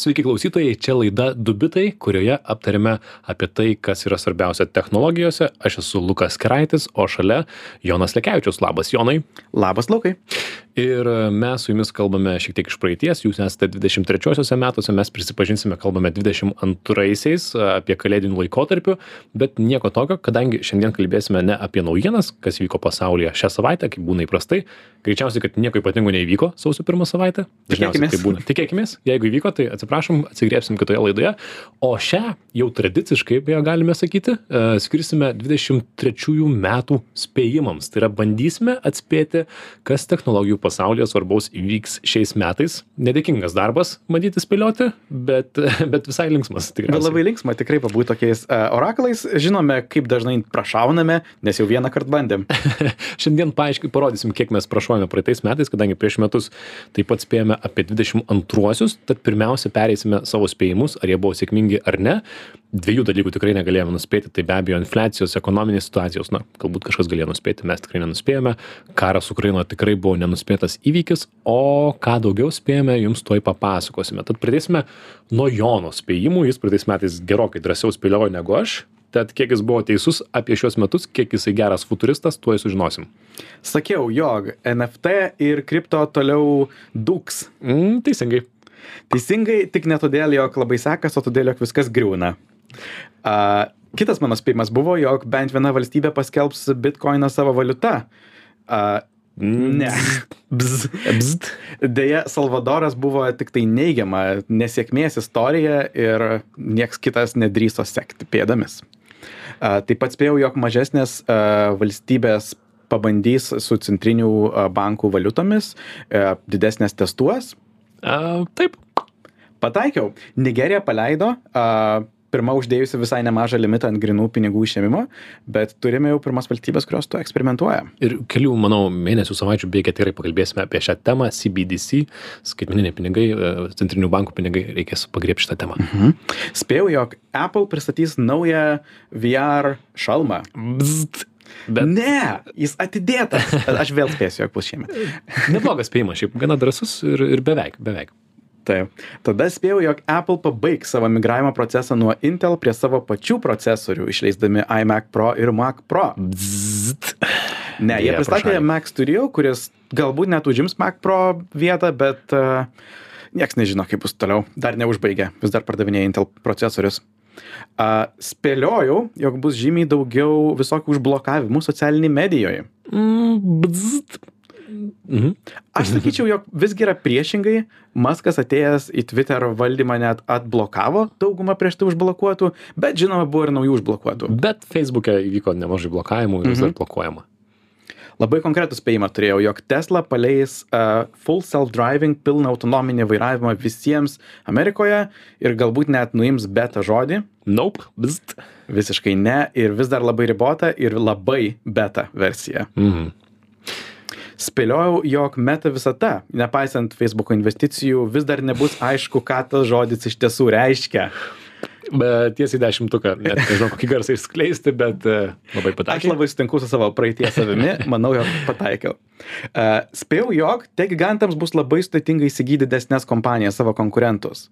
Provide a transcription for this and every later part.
Sveiki klausytojai, čia laida Dubitai, kurioje aptarėme apie tai, kas yra svarbiausia technologijose. Aš esu Lukas Kraitis, o šalia Jonas Lekevičius. Labas, Jonai. Labas, Lukai. Ir mes su jumis kalbame šiek tiek iš praeities, jūs esate 23-osiuose metuose, mes prisipažinsime, kalbame 22-aisiais apie kalėdinių laikotarpių, bet nieko tokio, kadangi šiandien kalbėsime ne apie naujienas, kas vyko pasaulyje šią savaitę, kaip būna įprastai. Greičiausiai, kad nieko ypatingo neįvyko sausio pirmą savaitę. Dažniausiai tai būna. Tikėkime, jeigu įvyko, tai atsiprašom, atsigriepsim kitoje laidoje. O šią jau tradiciškai, beje, galime sakyti, skirsime 23 metų spėjimams. Tai yra bandysime atspėti, kas technologijų pasaulyje svarbaus įvyks šiais metais. Nedėkingas darbas, matyti spėlioti, bet, bet visai linksmas. Bet labai linksma tikrai pabūti tokiais uh, oraklais. Žinome, kaip dažnai prašauname, nes jau vieną kartą bandėm. Šiandien paaiškiai parodysim, kiek mes prašovėme praeitais metais, kadangi prieš metus taip pat spėjome apie 22-uosius. Tad pirmiausia, pereisime savo spėjimus, ar jie buvo sėkmingi ar ne. Dviejų dalykų tikrai negalėjome nuspėti. Tai be abejo infliacijos ekonominės situacijos na galbūt kažkas galėjo nuspėti mes tikrai nenuspėjome. Karas ukrainoje tikrai buvo nenuspėtas įvykis. O ką daugiau spėjome jums tuoj papasakosime. Tad pradėsime nuo jono spėjimų. Jis praeitais metais gerokai drąsiau spėliojo negu aš. Tad kiek jis buvo teisus apie šiuos metus kiek jisai geras futuristas tuoj sužinosim. Sakiau, jog NFT ir kripto toliau dūks. mm, teisingai Teisingai, tik ne todėl, jog labai sekas, o todėl, jog viskas griūna. Uh, kitas mano spėjimas buvo, jog bent viena valstybė paskelbs bitkoiną savo valiuta. Uh, ne. Bzz. Bzd. Deja, Salvadoras buvo tik tai neigiama nesėkmės istorija ir nieks kitas nedryso sekti pėdomis. Taip pat spėjau, jog mažesnės valstybės pabandys su centrinių bankų valiutomis, didesnės testuos. A, taip Pataikiau. Nigerija paleido. Uh, pirma uždėjusi visai nemažą limitą ant grinų pinigų išėmimo, bet turime jau pirmas valstybės, kurios to eksperimentuoja. ir kelių manau mėnesių savaičių bėgyje tikrai pakalbėsime apie šią temą cbdc skaitmeniniai pinigai e, centrinių bankų pinigai reikės pagriebti šitą temą Mhm. Spėjau, jog Apple pristatys naują VR šalmą. Bzd. Bet... Ne, jis atidėtas. Aš vėl spėsiu, jog bus šiemet. neblogas spėjimas šiaip gana drąsus ir, ir beveik beveik Taip. Tada spėjau, jog Apple pabaigs savo migravimo procesą nuo Intel prie savo pačių procesorių, išleisdami iMac Pro ir Mac Pro. Bzd. Ne, jie Deja, pristatė. Mac Studio, kuris galbūt net užims Mac Pro vietą, bet uh, nieks nežino, kaip bus toliau. Dar neužbaigė, vis dar pardavinėja Intel procesorius. Uh, spėliojau, jog bus žymiai daugiau visokių užblokavimų socialinėje medijoje. Mm, bzd. Mhm. Aš sakyčiau, jog visgi yra priešingai. Maskas atėjęs į Twitter valdymą net atblokavo daugumą prieš tai užblokuotų, bet žinoma buvo ir naujų užblokuotų. bet feisbuke įvyko nemažai blokavimų ir vis dar Mhm. blokuojama Labai konkretų spėjimą turėjau, jog Tesla paleis uh, full self-driving, pilną autonominį vairavimą visiems Amerikoje ir galbūt net nuims beta žodį. nope bzd. Visiškai ne ir vis dar labai ribota ir labai beta versija. Mhm. Spėliojau, jog meta visata, nepaisant Facebook investicijų, vis dar nebus aišku, ką tas žodis iš tiesų reiškia. Bet tiesiai dešimtuką net nežinau kokį garsą išskleisti bet e, labai Aš pataikė labai sutinku su savo praeities savimi, manau, jog pataikiau. Uh, spėjau, jog te gigantams bus labai sudėtinga įsigyti didesnės kompanijas savo konkurentus.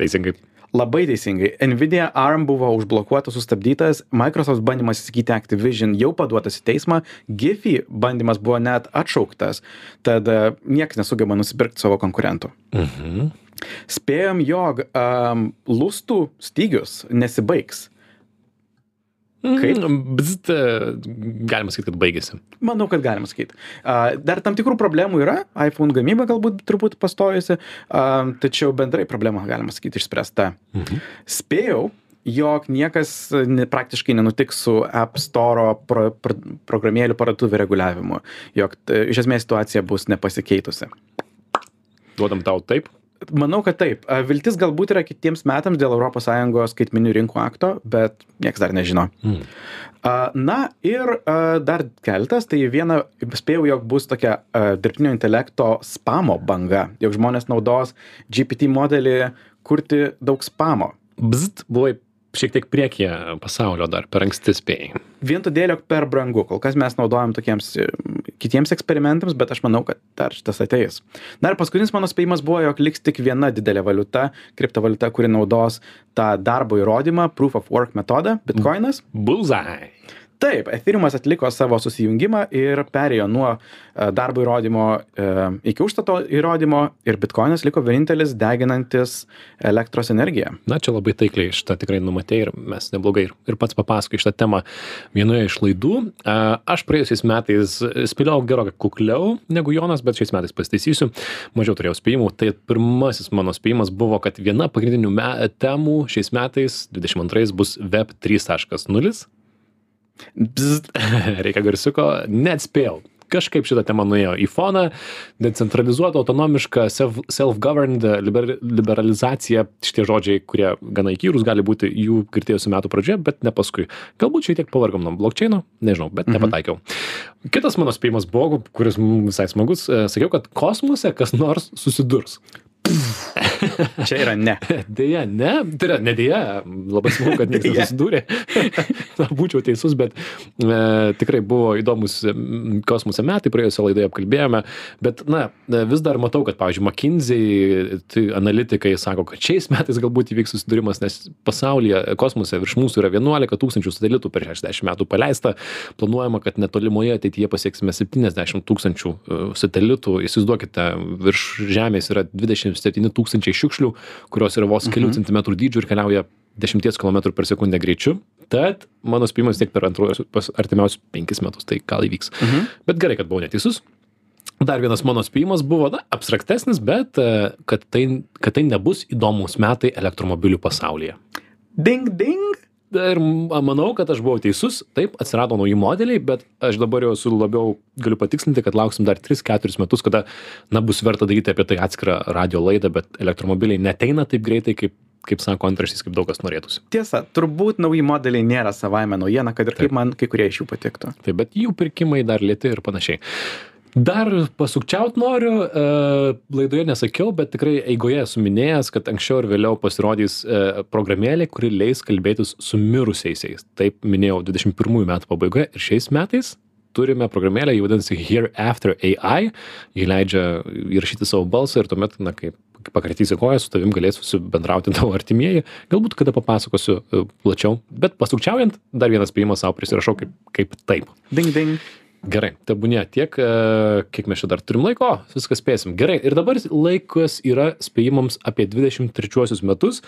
teisingai Labai teisingai. Nvidia ARM buvo užblokuotas, sustabdytas, Microsoft bandymas įsigyti Activision jau paduotas į teismą, Giphy bandymas buvo net atšauktas, tad uh, niekas nesugeba nusipirkti savo konkurentų. mhm. Spėjom, jog um, lustų stygius nesibaigs. Kaip? Mm, bzd, e, galima sakyti kad baigėsi Manau, kad galima sakyti. Dar tam tikrų problemų yra, iPhone gamyba galbūt truputį pastojusi, tačiau bendrai problema, galima sakyti, išspręsta. Mhm. Spėjau, jog niekas praktiškai nenutiks su App Store pro, pro, programėlių parduotuvių reguliavimu, jog t, iš esmės situacija bus nepasikeitusi. duodam tau taip Manau, kad taip. Viltis galbūt yra kitiems metams dėl ES skaitminių rinkų akto, bet niekas dar nežino. Mm. Na ir dar keltas, tai viena, spėjau, jog bus tokia dirbtinio intelekto spamo banga, jog žmonės naudos GPT modelį kurti daug spamo. bzd, buvai šiek tiek priekyje pasaulio dar per anksti spėjai Vien todėl, jog per brangu. Kol kas mes naudojam tokiems kitiems eksperimentams, bet aš manau, kad dar šitas ateis. Na ir paskutinis mano spėjimas buvo, jog liks tik viena didelė valiuta, kriptovaliuta, kuri naudos tą darbo įrodymą, proof of work metodą, bitkoinas. Bullseye. Taip, Ethereumas atliko savo susijungimą ir perėjo nuo e, darbo įrodymo e, iki užstato įrodymo ir bitkoinas liko vienintelis deginantis elektros energiją. Na, čia labai taikliai šitą tikrai numatė ir mes neblogai ir, ir pats papasakai šitą temą vienoje iš laidų. A, Aš praėjusiais metais spėliau gerokai kukliau negu Jonas, bet šiais metais pasitaisysiu, mažiau turėjau spėjimų. Tai pirmasis mano spėjimas buvo, kad viena pagrindinių temų šiais metais, 22, bus Web 3.0 Bzzt. reikia garsiuko, net spėjau. Kažkaip šitą temą nuėjo į foną, decentralizuota, autonomiška, self- self-governed, liber, liberalizacija, šitie žodžiai, kurie gana įkyrus gali būti jų girdėjusių metų pradžioje, bet ne paskui. Galbūt šiek tiek pavargom nuo blokčiaino, nežinau, bet nepataikiau. Kitas mano spėjimas buvo, kuris visai smagus, e, sakiau, kad kosmose kas nors susidurs. Čia yra ne. Deja, ne, tai yra, ne deja, labai smagu, kad niekas nesusidūrė. Na, būčiau teisus, bet e, tikrai buvo įdomus kosmoso metai, praėjusią laidą apkalbėjome, bet, na, e, vis dar matau, kad, pavyzdžiui, McKinsey tai analitikai sako, kad šiais metais galbūt įvyks susidūrimas, nes pasaulyje e, kosmose virš mūsų yra 11 tūkstančių satelitų per 60 metų paleista, planuojama, kad netolimoje ateityje pasieksime 70 tūkstančių e, satelitų, įsivaizduokite, virš Žemės yra 27 tūkstančiai šiukšlių, kurios yra vos kelių centimetrų dydžių ir keliauja 10 km per sekundę greičiu. Tad mano spėjimas tiek per antruosius artimiausius 5 metus, tai gal įvyks. Mhm. Bet gerai, kad buvau neteisus. Dar vienas mano spėjimas buvo, na, abstraktesnis, bet e, kad tai, kad tai nebus įdomus metai elektromobilių pasaulyje. Ding, ding. Ir manau, kad aš buvau teisus, taip, atsirado nauji modeliai, bet aš dabar jau esu labiau galiu patikslinti, kad lauksim dar 3-4 metus, kada, na, bus verta daryti apie tai atskirą radio laidą, bet elektromobiliai neteina taip greitai, kaip, kaip sako antraštys, kaip daug kas norėtųsi. Tiesa, turbūt nauji modeliai nėra savaime naujiena, kad ir kaip man kai kurie iš jų patiktų. Tai bet jų pirkimai dar lėti ir panašiai. Dar pasukčiaut noriu, e, laidoje nesakiau, bet tikrai eigoje esu minėjęs, kad anksčiau ir vėliau pasirodys e, programėlė, kuri leis kalbėtis su mirusiaisiais. Taip minėjau 21 metų pabaigoje ir šiais metais turime programėlę, ji vadinasi Hereafter AI, ji leidžia įrašyti savo balsą ir tuomet, na, kaip pakratysi koją, su tavim galės susibendrauti tavo artimieji, galbūt kada papasakosiu e, plačiau, bet pasukčiaujant, dar vienas spėjimas savo prisirašau kaip, kaip taip. Ding, ding. Gerai, tebūnė tiek, e, kiek mes čia dar turim laiko, viską spėsim. Gerai, ir dabar laikas yra spėjimams apie 23 metus,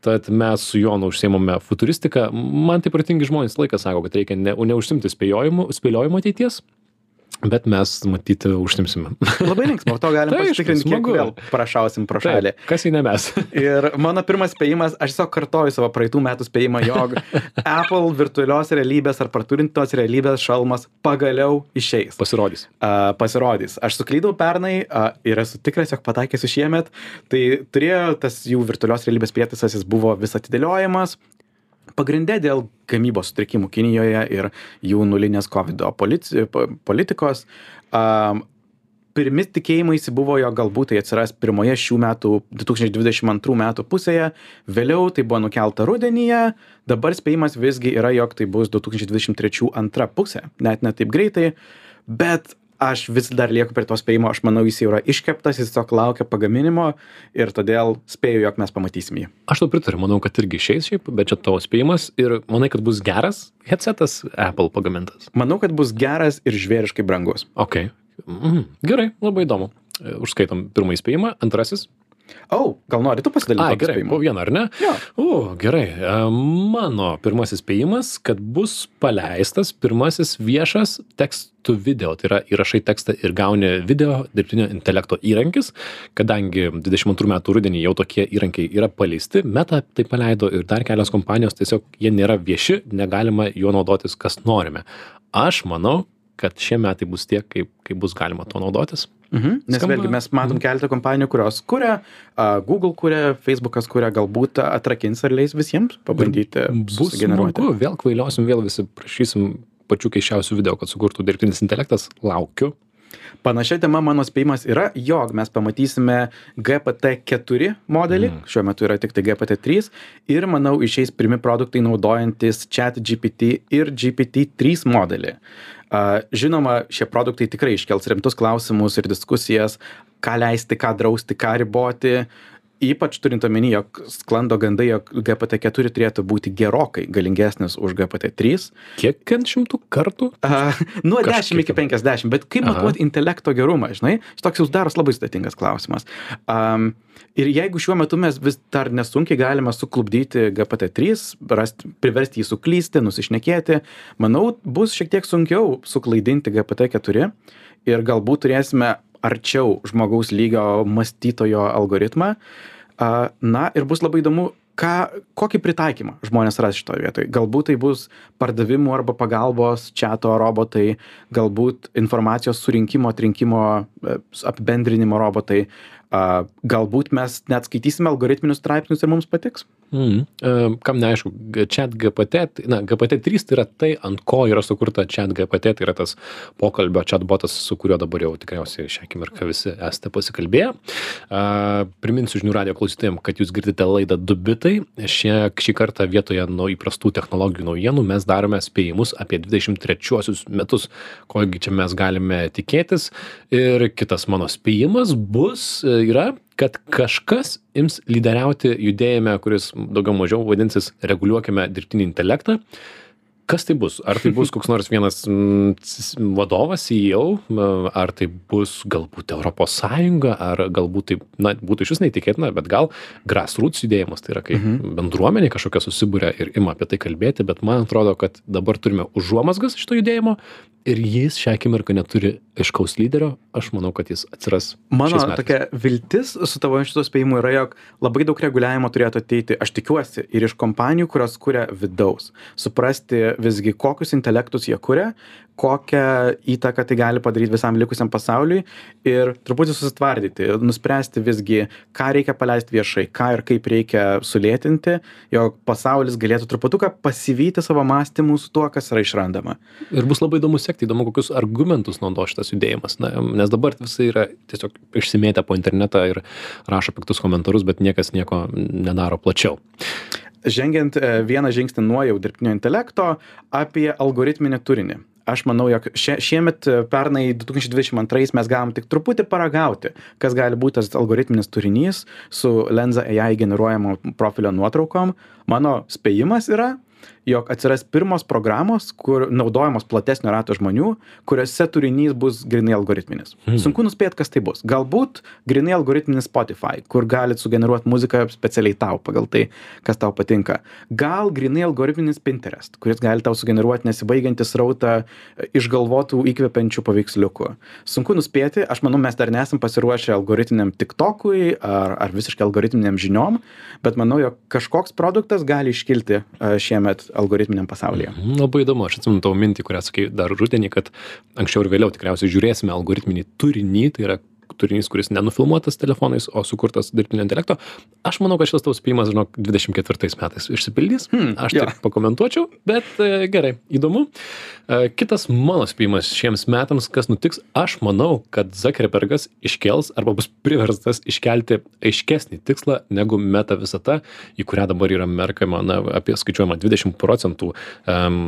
tad mes su Jonu užsiemame futuristiką. Man tai pratingi žmonės laikas sako, kad reikia ne, neužsimti spėliojimu ateities, bet mes matyti užsimsime. Labai linksma, to galim Tai pasitikrinti, kiek vėl prašausim pro šalį. Taip, kas jei ne mes? Ir mano pirmas spėjimas, aš tiesiog kartoju savo praeitų metų spėjimą, jog Apple virtualios realybės ar praturintos realybės šalmas pagaliau išeis. Pasirodys. Uh, pasirodys. Aš suklydau pernai uh, ir esu tikras, jog pataikysiu šiemet. Tai turėjo tas jų virtualios realybės prietaisas, jis buvo vis atidėliojamas. Pagrindė dėl gamybos sutrikimų Kinijoje ir jų nulinės COVID politikos. Um, pirmi tikėjimaisi buvo, jog galbūt tai atsiras pirmoje šių metų 2022 metų pusėje, vėliau tai buvo nukelta rudenyje, dabar spėjimas visgi yra, jog tai bus 2023 antra pusė, net ne taip greitai, bet aš vis dar lieku prie to spėjimo, aš manau, jis jau yra iškeptas, jis tiesiog laukia pagaminimo ir todėl spėju, jog mes pamatysim jį. Aš to pritariu, manau, kad irgi išeis šiaip, bet čia tavo spėjimas ir manai, kad bus geras headsetas Apple pagamintas. Manau, kad bus geras ir žvėriškai brangus. Ok. Mhm. Gerai, labai įdomu. Užskaitom pirmąjį spėjimą, antrasis. O, oh, gal nori tu pasidalinti? Ai, gerai, po vieną, ar ne? Jo. O, gerai. E, Mano pirmasis spėjimas, kad bus paleistas pirmasis viešas tekstų video. Tai yra įrašai tekstą ir gauni video dirbtinio intelekto įrankis. Kadangi 22 metų rudenį jau tokie įrankiai yra paleisti, Meta tai paleido ir dar kelios kompanijos tiesiog jie nėra vieši, negalima juo naudotis, kas norime. Aš manau, kad šie metai bus tie, kaip, kaip bus galima tuo naudotis. Mhm. Nes Skamba- vėlgi mes matom keletą kompanijų, kurios kuria, uh, Google kuria, Facebookas kuria, galbūt atrakins ar leis visiems pabandyti Bus sugeneruoti. smagu, vėl kvailiosim, vėl visi prašysim pačių keiščiausių video, kad sukurtų dirbtinis intelektas. Laukiu. Panašia tema mano spėjimas yra, jog mes pamatysime GPT-4 modelį, mm. šiuo metu yra tik tai GPT-3 ir manau išeis pirmi produktai naudojantis chat GPT ir GPT-3 modelį. Žinoma, šie produktai tikrai iškels rimtus klausimus ir diskusijas, ką leisti, ką drausti, ką riboti, ypač turint omeny jog sklando gandai jog gpt keturi turėtų būti gerokai galingesnis už gpt trys. Kiek ant šimtų kartų? A nuo dešim iki penkiasdešim bet kaip matuot intelekto gerumą žinai? Čia toks jau daros labai sudėtingas klausimas. Am ir jeigu šiuo metu mes vis dar nesunkiai galime suklupdyti gpt trys rast priversti jį suklysti nusišnekėti manau bus šiek tiek sunkiau suklaidinti gpt keturi ir galbūt turėsime arčiau žmogaus lygio mąstytojo algoritmą. Na ir bus labai įdomu, ką, kokį pritaikymą žmonės ras šitoje vietoje. Galbūt tai bus pardavimų arba pagalbos čato robotai, galbūt informacijos surinkimo, atrinkimo, e, apibendrinimo robotai. Galbūt mes net skaitysime algoritminius straipsnius ir mums patiks. Mm. Kam neaišku, chat GPT, na, GPT-3 tai yra tai, ant ko yra sukurta chat GPT, tai yra tas pokalbio chatbotas, su kuriuo dabar jau tikriausiai šią akimirką visi esate pasikalbėję. Uh, priminsiu žinių radio klausytėjim, kad jūs girdite laidą Dubitai. Šie, šį kartą vietoje nuo įprastų technologijų naujienų mes darome spėjimus apie 23 metus, kogi čia mes galime tikėtis. Ir kitas mano spėjimas bus, yra kad kažkas ims lyderiauti judėjime, kuris daugiau mažiau vadinsis reguliuokime dirbtinį intelektą kas tai bus ar tai bus koks nors vienas mm, vadovas ceo ar tai bus galbūt europos sąjunga ar galbūt tai na būtų išvis neįtikėtina bet gal grassroots judėjimas tai yra kai Mhm. bendruomenė kažkokia susiburia ir ima apie tai kalbėti bet man atrodo kad dabar turime užuomazgas šito judėjimo ir jis šią akimirką neturi aiškaus lyderio aš manau kad jis atsiras Mano tokia viltis su tavo šito spėjimu yra, jog labai daug reguliavimo turėtų ateiti, aš tikiuosi, ir iš kompanijų, kurios kuria vidaus. Suprasti visgi, kokius intelektus jie kuria, kokią įtaką tai gali padaryti visam likusiam pasauliui ir truputį susitvardyti, nuspręsti visgi, ką reikia paleisti viešai, ką ir kaip reikia sulėtinti, jog pasaulis galėtų truputuką pasivyti savo mąstymų su tuo, kas yra išrandama. Ir bus labai įdomu sekti, įdomu, kokius argumentus naudo šitas judėjimas. Na, nes dabar visi yra tiesiog išsimėtę po internetą ir rašo piktus komentarus, bet niekas nieko nedaro plačiau. Žengiant e, vieną žingsnį nuo jau dirbtinio intelekto apie algoritminį turinį. Aš manau, jog šie, šiemet, e, pernai 2022 mes gavom tik truputį paragauti, kas gali būti tas algoritminis turinys su Lenza AI generuojamo profilio nuotraukom. Mano spėjimas yra, jog atsiras pirmos programos, kur naudojamos platesnio rato žmonių, kuriuose turinys bus grinai algoritminis. Hmm. Sunku nuspėti, kas tai bus. Galbūt grinai algoritminis Spotify, kur galit sugeneruoti muziką specialiai tau pagal tai, kas tau patinka. Gal grinai algoritminis Pinterest, kuris gali tau sugeneruoti nesibaigiantį srautą e, išgalvotų įkvepiančių paveiksliukų. Sunku nuspėti, aš manau, mes dar nesam pasiruošę algoritminiam TikTokui ar, ar visiškai algoritminiam žiniom, bet manau, jog kažkoks produktas gali iškilti e, šiemet algoritminiam pasaulyje. Mhm, Labai įdomu, aš atsimenu tavo mintį, kurią sakai dar rudenį, kad anksčiau ir vėliau tikriausiai žiūrėsime algoritminį turinį, tai yra turinys, kuris nenufilmuotas telefonais, o sukurtas dirbtinio intelekto. Aš manau, kad šitas tavo spėjimas, žinok, 24 metais išsipildys. Hmm, Aš jo. taip pakomentuočiau, bet e, gerai, įdomu. E, kitas mano spėjimas šiems metams, kas nutiks, aš manau, kad Zuckerbergas iškels arba bus priverstas iškelti aiškesnį tikslą negu meta visata, į kurią dabar yra merkama, na, apie skaičiuojama 20 procentų um,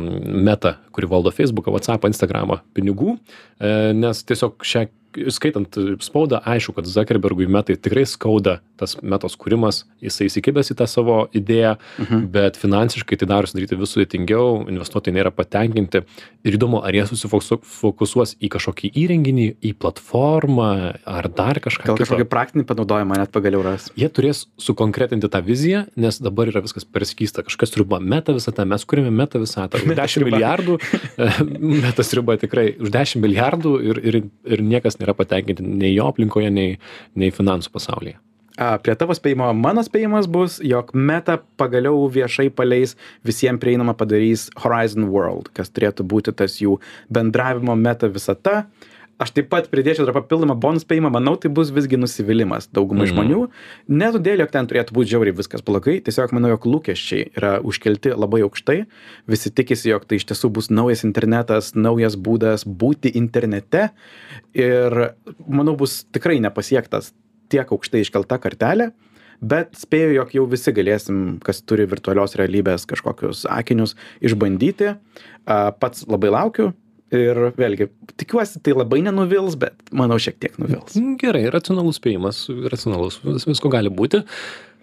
meta, kuri valdo Facebooką, WhatsApp, Instagramą pinigų, e, nes tiesiog šią skaitant spaudą, aišku, kad Zuckerbergui metai tikrai skauda tas metos kūrimas, jisai įsikibęs į tą savo idėją, Mhm. bet finansiškai tai darosi daryti vis sudėtingiau, investuotojai nėra patenkinti. Ir įdomu, ar jie susifokusuos į kažkokį įrenginį, į platformą, ar dar kažką. Gal kažkokį praktinį panaudojimą net pagaliau ras. Jie turės sukonkretinti tą viziją, nes dabar yra viskas per skysta. Kažkas riba meta visatą, mes kūrėme meta visatą. Už 10 riba. milijardų, metas riba tikrai, už 10 milijardų ir, ir, ir niekas nėra patenkinti nei jo aplinkoje, nei, nei finansų pasaulyje. A, Prie tavo spėjimo, mano spėjimas bus, jog Meta pagaliau viešai paleis visiems prieinamą padarys Horizon World, kas turėtų būti tas jų bendravimo Meta visata. Aš taip pat pridėčiau dar papildomą bonus spėjimą, manau, tai bus visgi nusivylimas daugumai Mhm. žmonių. Ne todėl, jog ten turėtų būti žiauriai viskas blogai, tiesiog manau, jog lūkesčiai yra užkelti labai aukštai. Visi tikisi, jog tai iš tiesų bus naujas internetas, naujas būdas būti internete. Ir manau, bus tikrai nepasiektas tiek aukštai iškelta kartelė. Bet spėju, jog jau visi galėsim, kas turi virtualios realybės kažkokius akinius, išbandyti. Pats labai laukiu ir vėlgi, tikiuosi, tai labai nenuvils, bet manau šiek tiek nuvils. Gerai, racionalus spėjimas, racionalus, vis, visko gali būti.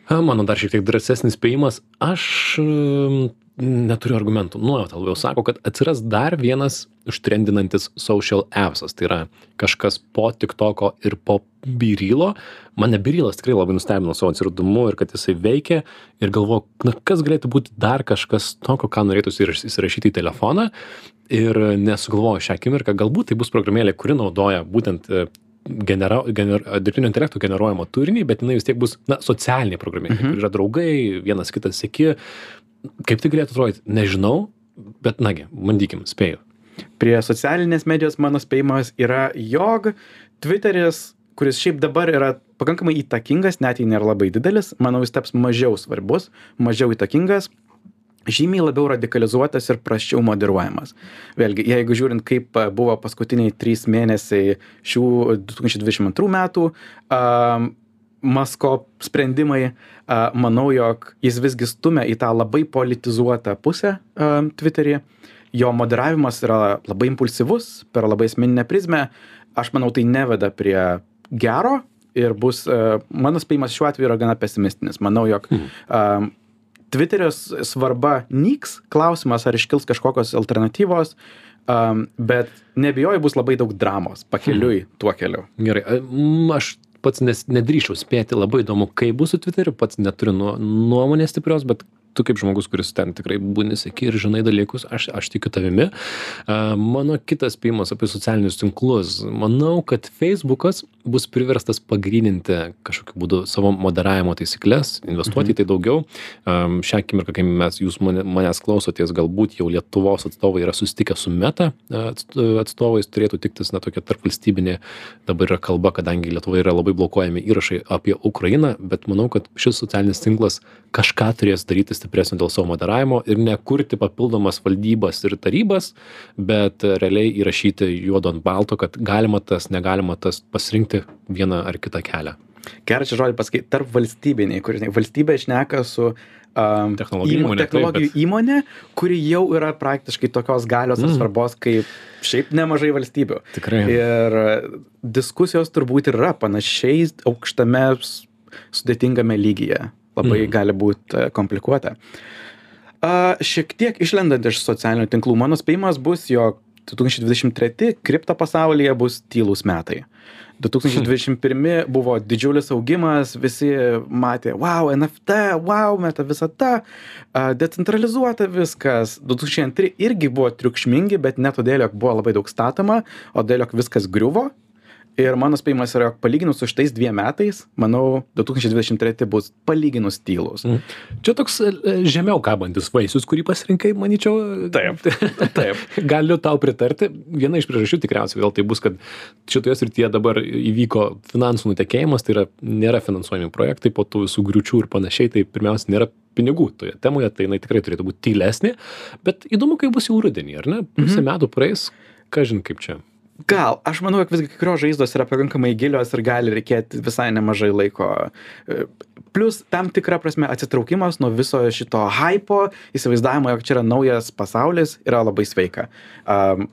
Mano dar šiek tiek drąsesnis spėjimas, aš mm, neturiu argumentų. Nuojauta labiau sako, kad atsiras dar vienas užtrendinantis social appsas. Tai yra kažkas po TikToko ir po Birylo. Mane Birylas tikrai labai nustebino savo atsiradumu ir kad jisai veikia. Ir galvoju, na kas galėtų būti dar kažkas tokio, ką norėtųsi įsirašyti į telefoną. Ir nesugalvoju šią akimirką, galbūt tai bus programėlė, kuri naudoja būtent e, genera, gener, dirbtinio intelekto generuojamą turinį, bet jinai vis tiek bus, na, socialinė programėlė, mhm. kur yra draugai, vienas kitas sėki. Kaip tai galėtų atrodyti, nežinau, bet nagi, bandykim, spėju. Prie socialinės medijos mano spėjimas yra, jog Twitteris, kuris šiaip dabar yra pakankamai įtakingas, net jei nėra labai didelis, manau, jis taps mažiau svarbus, mažiau įtakingas žymiai labiau radikalizuotas ir prasčiau moderuojamas. Vėlgi, jeigu žiūrint, kaip a, buvo paskutiniai trys mėnesiai šių 2022 metų, um, Masko sprendimai, manau, jog jis visgi stumia į tą labai politizuotą pusę Twitter'į. Jo moderavimas yra labai impulsyvus, per labai asmeninę prizmę. Aš manau, tai neveda prie gero ir bus, mano spėjimas šiuo atveju yra gana pesimistinis. Manau, jog um, Twitterio svarba nyks, klausimas, ar iškils kažkokios alternatyvos, um, bet nebijoju, bus labai daug dramos pakeliui tuo keliu. Gerai, aš pats nes, nedrįšiau spėti, labai įdomu, kaip bus su Twitteriu, pats neturiu nuo, nuomonės stiprios, bet tu kaip žmogus, kuris ten tikrai būni sėki ir žinai dalykus, aš, aš tikiu tavimi. A, Mano kitas spėjimas apie socialinius tinklus. Manau, kad Facebookas bus priverstas pagryninti kažkokiu būdu savo moderavimo taisyklės, investuoti į tai daugiau. Am, Šią akimirką, kai mes, jūs mane, manęs klausotės, galbūt jau Lietuvos atstovai yra susitikę su Meta atst- atstovais, turėtų tiktis, na, tokia tarp valstybinė dabar yra kalba, kadangi Lietuvoje yra labai blokuojami įrašai apie Ukrainą, bet manau, kad šis socialinis tinklas kažką turės daryti stipresnio dėl savo moderavimo ir nekurti papildomas valdybas ir tarybas, bet realiai įrašyti juodo ant balto, kad galima tas, negalima tas pasirinkti vieną ar kitą kelią. Gerą čia žodį pasakyti, tarp valstybiniai, kur žinai, valstybė išneka su um, Technologijų įmo- įmonė, taip, technologijų bet- įmonė, kuri jau yra praktiškai tokios galios Mm. svarbos kaip šiaip nemažai valstybių. Tikrai. Ir e, diskusijos turbūt yra panašiai aukštame sudėtingame lygyje. Labai Mhm. gali būti komplikuota. A, šiek tiek išlendant iš socialinių tinklų, mano spėjimas bus, jog 2023 kripto pasaulyje bus tylus metai. 2021 buvo didžiulis augimas, visi matė, wow, NFT, wow, meta visata, decentralizuota viskas. 2002 irgi buvo triukšmingi, bet ne todėl, jog buvo labai daug statoma, o todėl, jog viskas griuvo. Ir mano spėjimas yra, palyginus su šitais dviem metais, manau, 2023 bus palyginus tylus. Mhm. Čia toks e, e, žemiau kabantis vaisius, kurį pasirinkai, manyčiau. Taip. Taip. Galiu tau pritarti. Viena iš priežasčių tikriausiai vėl tai bus, kad šitoje srityje dabar įvyko finansų nutekėjimas, tai yra nėra finansuojami projektai po tų visų griučių ir panašiai, tai pirmiausia nėra pinigų toje temoje, tai jinai tikrai turėtų būti tylesnė, bet įdomu, kaip bus jau rudenį, ar ne? Pusę metų praeis, ką žin kaip čia. Gal, aš manau, kad visgi kai kurios žaizdos yra pakankamai gilios ir gali reikėti visai nemažai laiko. E, Plus tam tikra prasme atsitraukimas nuo viso šito hypo, įsivaizdavimo, jog čia yra naujas pasaulis, yra labai sveika.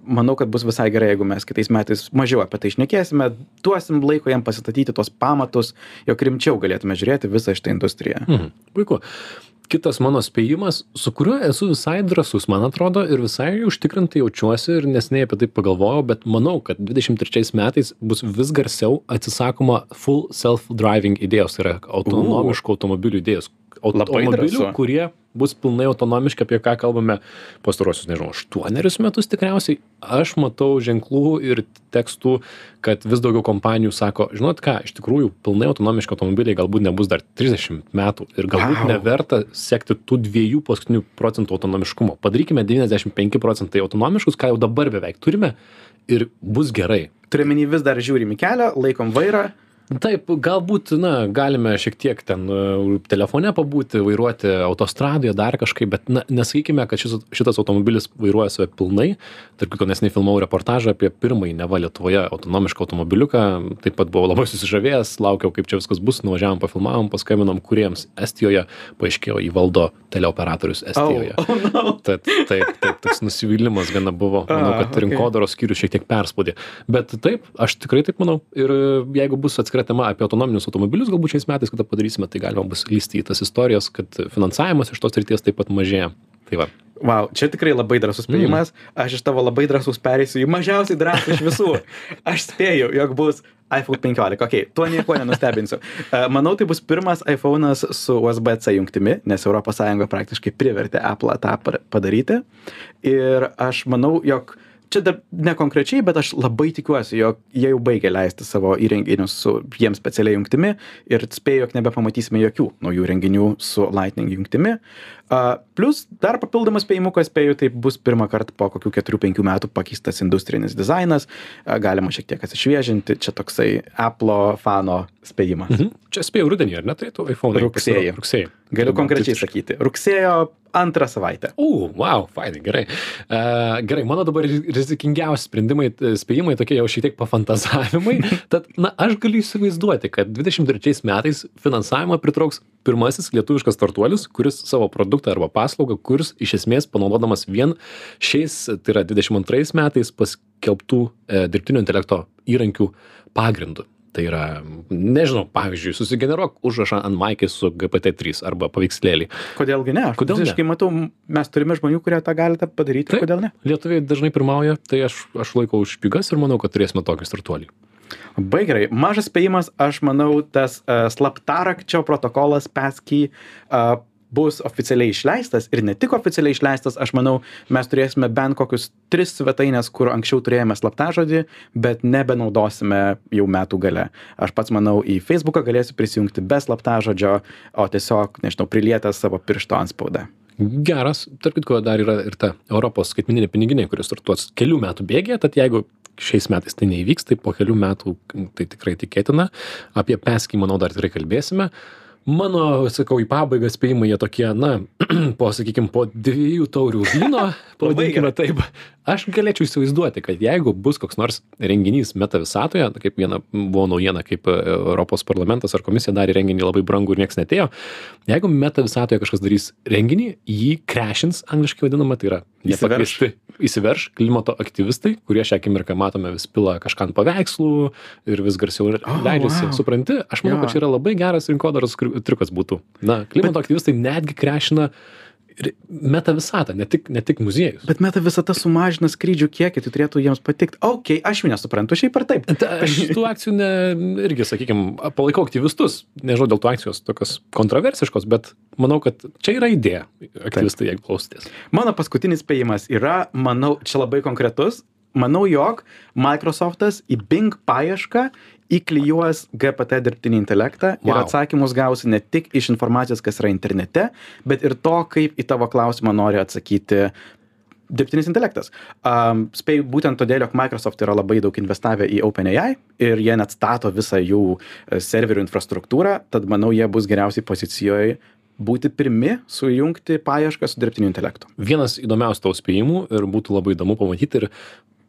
Manau, kad bus visai gerai, jeigu mes kitais metais mažiau apie tai išnekėsime, duosim laiko jam pasistatyti tuos pamatus, jog rimčiau galėtume žiūrėti visą šitą industriją. Mhm. Puiku. Kitas mano spėjimas, su kuriuo esu visai drasus, man atrodo, ir visai užtikrintai jaučiuosi ir nesnei apie tai pagalvojau, bet manau, kad 23 metais bus vis garsiau atsisakoma full self-driving idėjos, tai yra autonomiškų automobilių idėjos. Automobilių, kurie bus pilnai autonomiški, apie ką kalbame pastarosius, nežinau, aštuonerius metus tikriausiai. Aš matau ženklų ir tekstų, kad vis daugiau kompanijų sako, žinot ką, iš tikrųjų, pilnai autonomiški automobiliai galbūt nebus dar 30 metų ir galbūt Vau. neverta sekti tų dviejų paskutinių procentų autonomiškumo. Padarykime 95 procentai autonomiškus, ką jau dabar beveik turime, ir bus gerai. Turiu menį vis dar žiūrim į kelią, laikom vairą. Taip, galbūt, na, galime šiek tiek ten e, telefone pabūti, vairuoti autostradoje, dar kažkaip, bet na, nesakykime, kad šis, šitas automobilis vairuoja save pilnai. Tarp kitko, nesnei filmavau reportažą apie pirmąjį neva Lietuvoje autonomišką automobiliuką. Taip pat buvau labai susižavėjęs, laukiau, kaip čia viskas bus, nuvažiavam, pafilmavom, paskambinom kuriems Estijoje, paaiškėjo į valdo teleoperatorius Estijoje. Oh, oh no. Tad taip, taip, toks nusivylimas gana buvo. Manau, kad rinkodaros skyrius šiek tiek perspaudė. Bet taip, aš tikrai taip manau. Ir e, jeigu bus atskira tema apie autonominius automobilius, galbūt šiais metais, kada padarysime, tai galima bus lysti į tas istorijas, kad finansavimas iš tos ryties taip pat mažėja. Tai va. Wow, čia tikrai labai drąsus spėjimas. Aš iš tavo labai drąsus perėsiu į mažiausiai drąsų iš visų. Aš spėju, jog bus iPhone 15. Ok, tuo nieko nenustebinsiu. E, Manau, tai bus pirmas iPhone'as su USB-C jungtimi, nes ES praktiškai privertė Apple tą padaryti. Ir aš manau, jog čia dar ne konkrečiai, bet aš labai tikiuosi, jog jie jau baigė leisti savo įrenginius su jiems specialiai jungtimi ir spėju, jog nebepamatysime jokių naujų renginių su Lightning jungtimi. Uh, plus dar papildomas spėjimukas, spėju, tai bus pirmą kartą po kokių 4-5 metų pakeistas industrinis dizainas, uh, galima šiek tiek atsišviežinti, čia toksai Apple fano spėjimas. Mhm. Čia spėjau rudenį, ar ne? Tai tu iPhone. Rugsėjį. Rugsėjį. Galiu konkrečiai sakyti. Rugsėjo antrą savaitę. U, wow, fainai, gerai. Uh, gerai, mano dabar ri- rizikingiausi sprendimai, spėjimai tokie jau šiek tiek pafantazavimai. Tad, na, aš galiu įsivaizduoti, kad 23 metais finansavimą pritrauks pirmasis lietuviškas startuolis, kuris savo produktą arba paslaugą kurs iš esmės panaudodamas vien šiais, tai yra 22 metais paskelbtų e, dirbtinio intelekto įrankių pagrindų. Tai yra, nežinau, pavyzdžiui, susigeneruok užrašą ant maikės su GPT-3 arba paveikslėlį. Kodėlgi ne? Aš Kodėl ne? visiškai matau, mes turime žmonių, kurie tą galite padaryti. Taip. Kodėl ne? Lietuviai dažnai pirmauja, tai aš, aš laikau už pigas ir manau, kad turėsime tokį startuolį. Labai gerai. Mažas spėjimas, aš manau, tas uh, slaptarakčio protokolas PASKY uh, bus oficialiai išleistas ir ne tik oficialiai išleistas, aš manau, mes turėsime bent kokius tris svetainės, kur anksčiau turėjome slaptažodį, bet nebenaudosime jau metų gale. Aš pats manau, į Facebooką galėsiu prisijungti be slaptažodžio, o tiesiog, nežinau, prilietęs savo piršto anspaudą. Geras, tarp kitko, dar yra ir ta Europos skaitmininė piniginė, kuris startuos kelių metų bėgėje, tad jeigu šiais metais tai neįvyks, tai po kelių metų tai tikrai tikėtina. Apie peskį, manau, dar tikrai kalbėsime. Mano, sakau, į pabaigą spėjimai jie tokie, na, po, sakykime, po dviejų taurių vyno, pavadinkime taip, aš galėčiau įsivaizduoti, kad jeigu bus koks nors renginys meta visatoje, kaip viena buvo naujiena, kaip e, Europos parlamentas ar komisija darė renginį labai brangų ir niekas netėjo, jeigu meta visatoje kažkas darys renginį, jį krešins, angliškai vadinama, tai yra nepakviesti įsiverš klimato aktyvistai, kurie šią akimirką matome vis pila kažką ant paveikslų ir vis garsiau Oh, leidžiasi. wow. Supranti, aš manau, Jo. kad čia yra labai geras rinkodaros triukas būtų. Na, klimato aktyvistai netgi krešina ir meta visatą, ne tik, ne tik muziejus. Bet meta visata sumažina skrydžių kiekį, tai turėtų jiems patikti. Ok, aš jų nesuprantu, šiaip ar taip. Ta, aš tų akcijų ne, irgi, sakykime, palaikau aktyvistus. Nežinau, dėl tų akcijos tokios kontroversiškos, bet manau, kad čia yra idėja, aktyvistai, jeigu klausotės. Mano paskutinis spėjimas yra, manau, čia labai konkretus. Manau, jog Microsoftas į Bing paiešką įklijuos GPT dirbtinį intelektą ir Wow. atsakymus gausi ne tik iš informacijos, kas yra internete, bet ir to, kaip į tavo klausimą nori atsakyti dirbtinis intelektas. Um, spėju būtent todėl, jog Microsoft yra labai daug investavę į OpenAI ir jie net stato visą jų e, serverių infrastruktūrą, tad manau, jie bus geriausiai pozicijoje būti pirmi sujungti paiešką su dirbtiniu intelektu. Vienas įdomiausių tavo spėjimų ir būtų labai įdomu pamatyti ir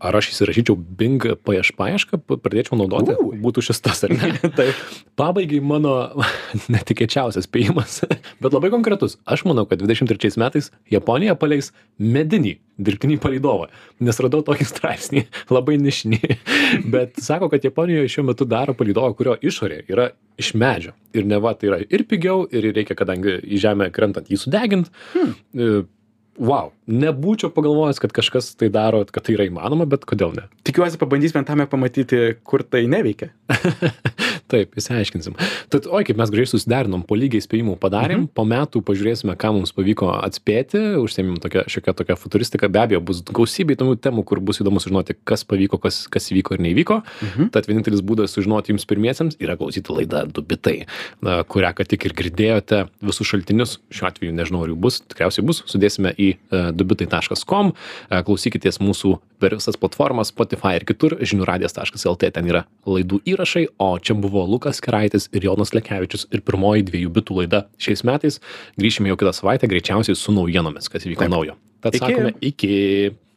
ar aš įsirašyčiau Bing paieš paiešką, pa- pradėčiau naudoti, U. būtų šis tas ar ne. Taip. Pabaigai mano netikėčiausias spėjimas, bet labai konkretus. Aš manau, kad 23 metais Japonija paleis medinį dirbtinį palydovą, nes radau tokį straipsnį, labai nišinį, bet sako, kad Japonijoje šiuo metu daro palydovą, kurio išorė yra iš medžio. Ir ne va, tai yra ir pigiau, ir reikia, kadangi į žemę krentant jį sudegint. Hmm. Wow, nebūčiau pagalvojęs, kad kažkas tai daro, kad tai yra įmanoma, bet kodėl ne? Tikiuosi, pabandysime tame pamatyti, kur tai neveikia. taip išsiaiškinsim. Tad oi kaip mes gražiai susiderinom po lygiai spėjimų padarėm Mhm. po metų pažiūrėsime ką mums pavyko atspėti užsiėmėm tokia šiokia tokia futuristika. Be abejo bus gausybė įdomių temų kur bus įdomu sužinoti kas pavyko kas kas įvyko ir neįvyko. Mhm. tad vienintelis būdas sužinoti jums pirmiesiems yra klausyti laidą du bitai na kurią ką tik ir girdėjote. Visus šaltinius šiuo atveju nežinau ar jų bus tikriausiai bus sudėsime į e, dubitai taškas kom e, klausykitės mūsų per visas platformas spotify ir kitur žinių radijas taškas lt ten yra laidų įrašai o čia buvo lukas keraitis ir jonas lekevičius ir pirmoji dviejų bitų laida šiais metais grįšime jau kitą savaitę greičiausiai su naujienomis kas įvyko Taip. naujo tad Iki. sakome iki